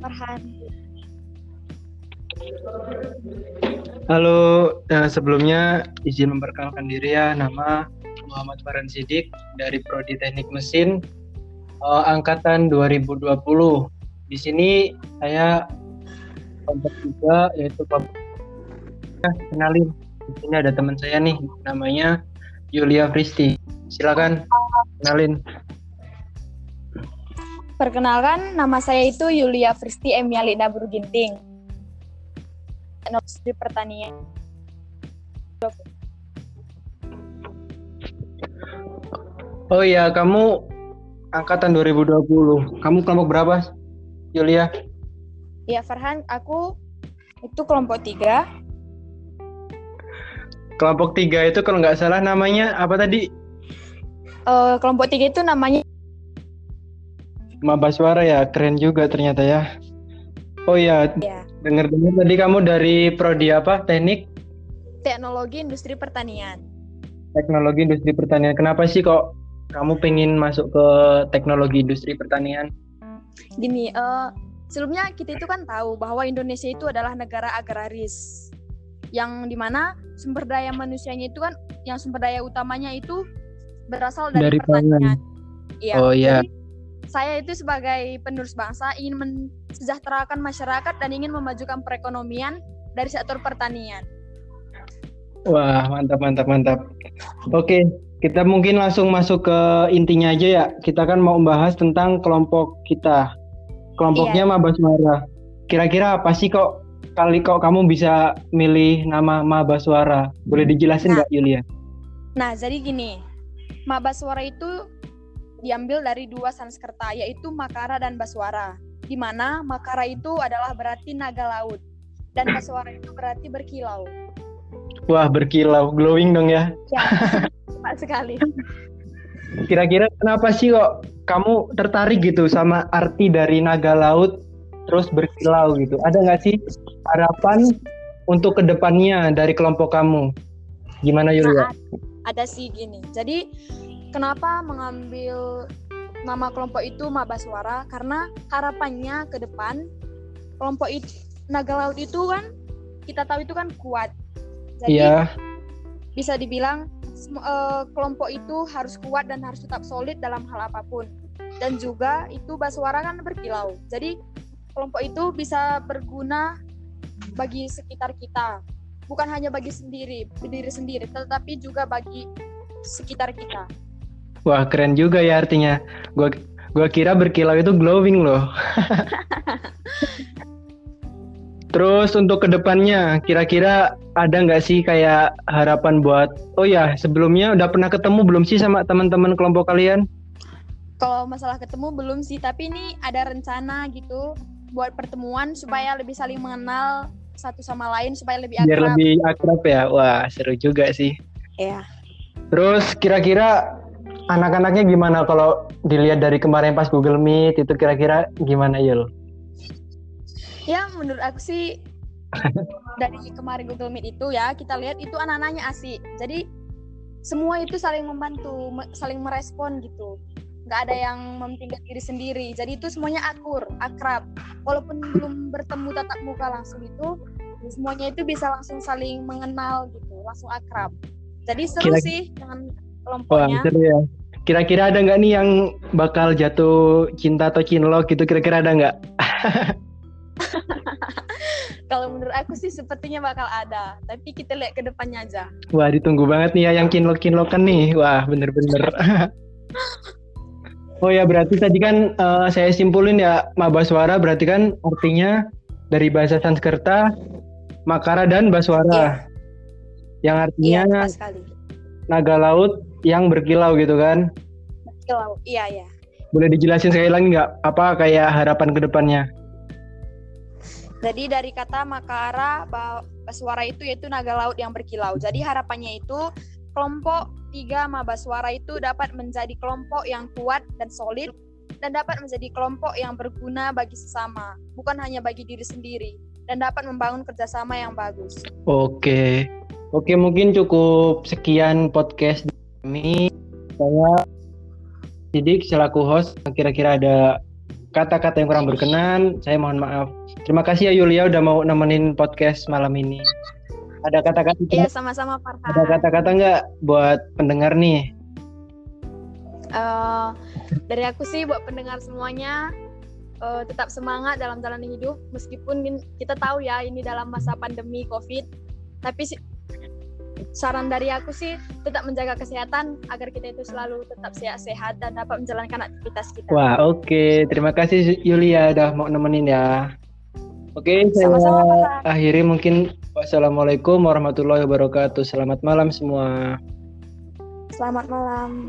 Farhan. Halo, eh, sebelumnya izin memperkenalkan diri ya, nama Muhammad Farhan Sidik dari Prodi Teknik Mesin eh, angkatan 2020. Di sini saya kelompok tiga yaitu Nah, kenalin. Di sini ada teman saya nih, namanya Yulia Fristi. Silakan kenalin. Perkenalkan, nama saya itu Yulia Fristi Emialina Burginting. Industri Pertanian. Oh iya, kamu angkatan 2020. Kamu kelompok berapa, Yulia? Ya, Farhan, aku itu kelompok tiga. Kelompok tiga itu kalau nggak salah namanya apa tadi? Eh, kelompok tiga itu namanya Maba Suara ya, keren juga ternyata ya. Oh iya, ya, dengar-dengar tadi kamu dari prodi apa? Teknik Teknologi Industri Pertanian. Teknologi Industri Pertanian. Kenapa sih kok kamu pengen masuk ke Teknologi Industri Pertanian? Gini, eh, sebelumnya kita itu kan tahu bahwa Indonesia itu adalah negara agraris yang di mana sumber daya manusianya itu kan yang sumber daya utamanya itu berasal dari, Dari pertanian. Iya. Oh, iya. jadi saya itu sebagai penerus bangsa ingin mensejahterakan masyarakat dan ingin memajukan perekonomian dari sektor pertanian. Wah, mantap, mantap, mantap. Oke, kita mungkin langsung masuk ke intinya aja ya. Kita kan mau membahas tentang kelompok kita. Kelompoknya Iya. Maba Suara. Kira-kira apa sih kok kali kok kamu bisa milih nama Maba Suara? Boleh dijelasin Nah. nggak, Yulia? Nah, jadi gini, Maba Suara itu diambil dari dua Sanskerta, yaitu Makara dan Baswara. Di mana Makara itu adalah berarti naga laut, dan Baswara itu berarti berkilau. Wah, berkilau, glowing dong ya. Ya, cepat sekali. Kira-kira kenapa sih kok kamu tertarik gitu sama arti dari naga laut terus berkilau gitu? Ada nggak sih harapan untuk ke depannya dari kelompok kamu? Gimana Yulia? Nah, ada sih gini. Jadi, kenapa mengambil nama kelompok itu Maba Suara? Karena harapannya ke depan kelompok itu naga laut itu kan kita tahu itu kan kuat. Jadi Iya, bisa dibilang eh, kelompok itu harus kuat dan harus tetap solid dalam hal apa pun. Dan juga itu Baswara kan berkilau. Jadi kelompok itu bisa berguna bagi sekitar kita. Bukan hanya bagi sendiri, diri sendiri, tetapi juga bagi sekitar kita. Wah keren juga ya artinya. Gua gua kira berkilau itu glowing loh. Terus untuk ke depannya, kira-kira ada nggak sih kayak harapan buat? Oh ya, sebelumnya udah pernah ketemu belum sih sama teman-teman kelompok kalian? Kalau masalah ketemu belum sih, tapi ini ada rencana gitu buat pertemuan supaya lebih saling mengenal satu sama lain supaya lebih Biar akrab. lebih akrab ya. Wah, seru juga sih. Iya. Terus kira-kira anak-anaknya gimana kalau dilihat dari kemarin pas Google Meet itu kira-kira gimana Yul? Ya, menurut aku sih dari kemarin Google Meet itu ya kita lihat itu anak-anaknya asik. Jadi semua itu saling membantu, me- saling merespon gitu. Nggak ada yang mementingkan diri sendiri. Jadi itu semuanya akur, akrab. Walaupun belum bertemu tatap muka langsung itu, semuanya itu bisa langsung saling mengenal gitu, langsung akrab. Jadi seru Kira- sih dengan kelompoknya. seru ya. Kira-kira ada nggak nih yang bakal jatuh cinta atau cinlok gitu? Kira-kira ada nggak? Kalau menurut aku sih sepertinya bakal ada. Tapi kita lihat ke depannya aja. Wah, ditunggu banget nih ya yang cinlok-cinlokan nih. Wah, bener-bener. oh ya, berarti tadi kan eh, saya simpulin ya, Maba Suara berarti kan artinya dari bahasa Sanskerta, Makara dan Baswara. Yang artinya Iya, tepat sekali. naga laut yang berkilau gitu kan. Kilau. Iya, iya. Boleh dijelasin sekali lagi nggak apa kayak harapan ke depannya? Jadi dari kata Makara Ba- Baswara itu yaitu naga laut yang berkilau. Jadi harapannya itu kelompok tiga Mabaswara itu dapat menjadi kelompok yang kuat dan solid dan dapat menjadi kelompok yang berguna bagi sesama, bukan hanya bagi diri sendiri dan dapat membangun kerjasama yang bagus. Oke. Oke, mungkin cukup sekian podcast kami. Saya Sidik selaku host. Kira-kira ada kata-kata yang kurang berkenan, saya mohon maaf. Terima kasih ya Yulia udah mau nemenin podcast malam ini. Ada kata-kata Iya, sama-sama Farhan. Ada kata-kata nggak buat pendengar nih? Uh, dari aku sih buat pendengar semuanya uh, tetap semangat dalam jalan hidup meskipun kita tahu ya ini dalam masa pandemi Covid. Tapi saran dari aku sih tetap menjaga kesehatan agar kita itu selalu tetap sehat-sehat dan dapat menjalankan aktivitas kita. Wah, oke. Okay. Terima kasih Yulia udah mau nemenin ya. Oke, okay, saya Sama-sama, akhiri mungkin wassalamualaikum warahmatullahi wabarakatuh. Selamat malam semua. Selamat malam.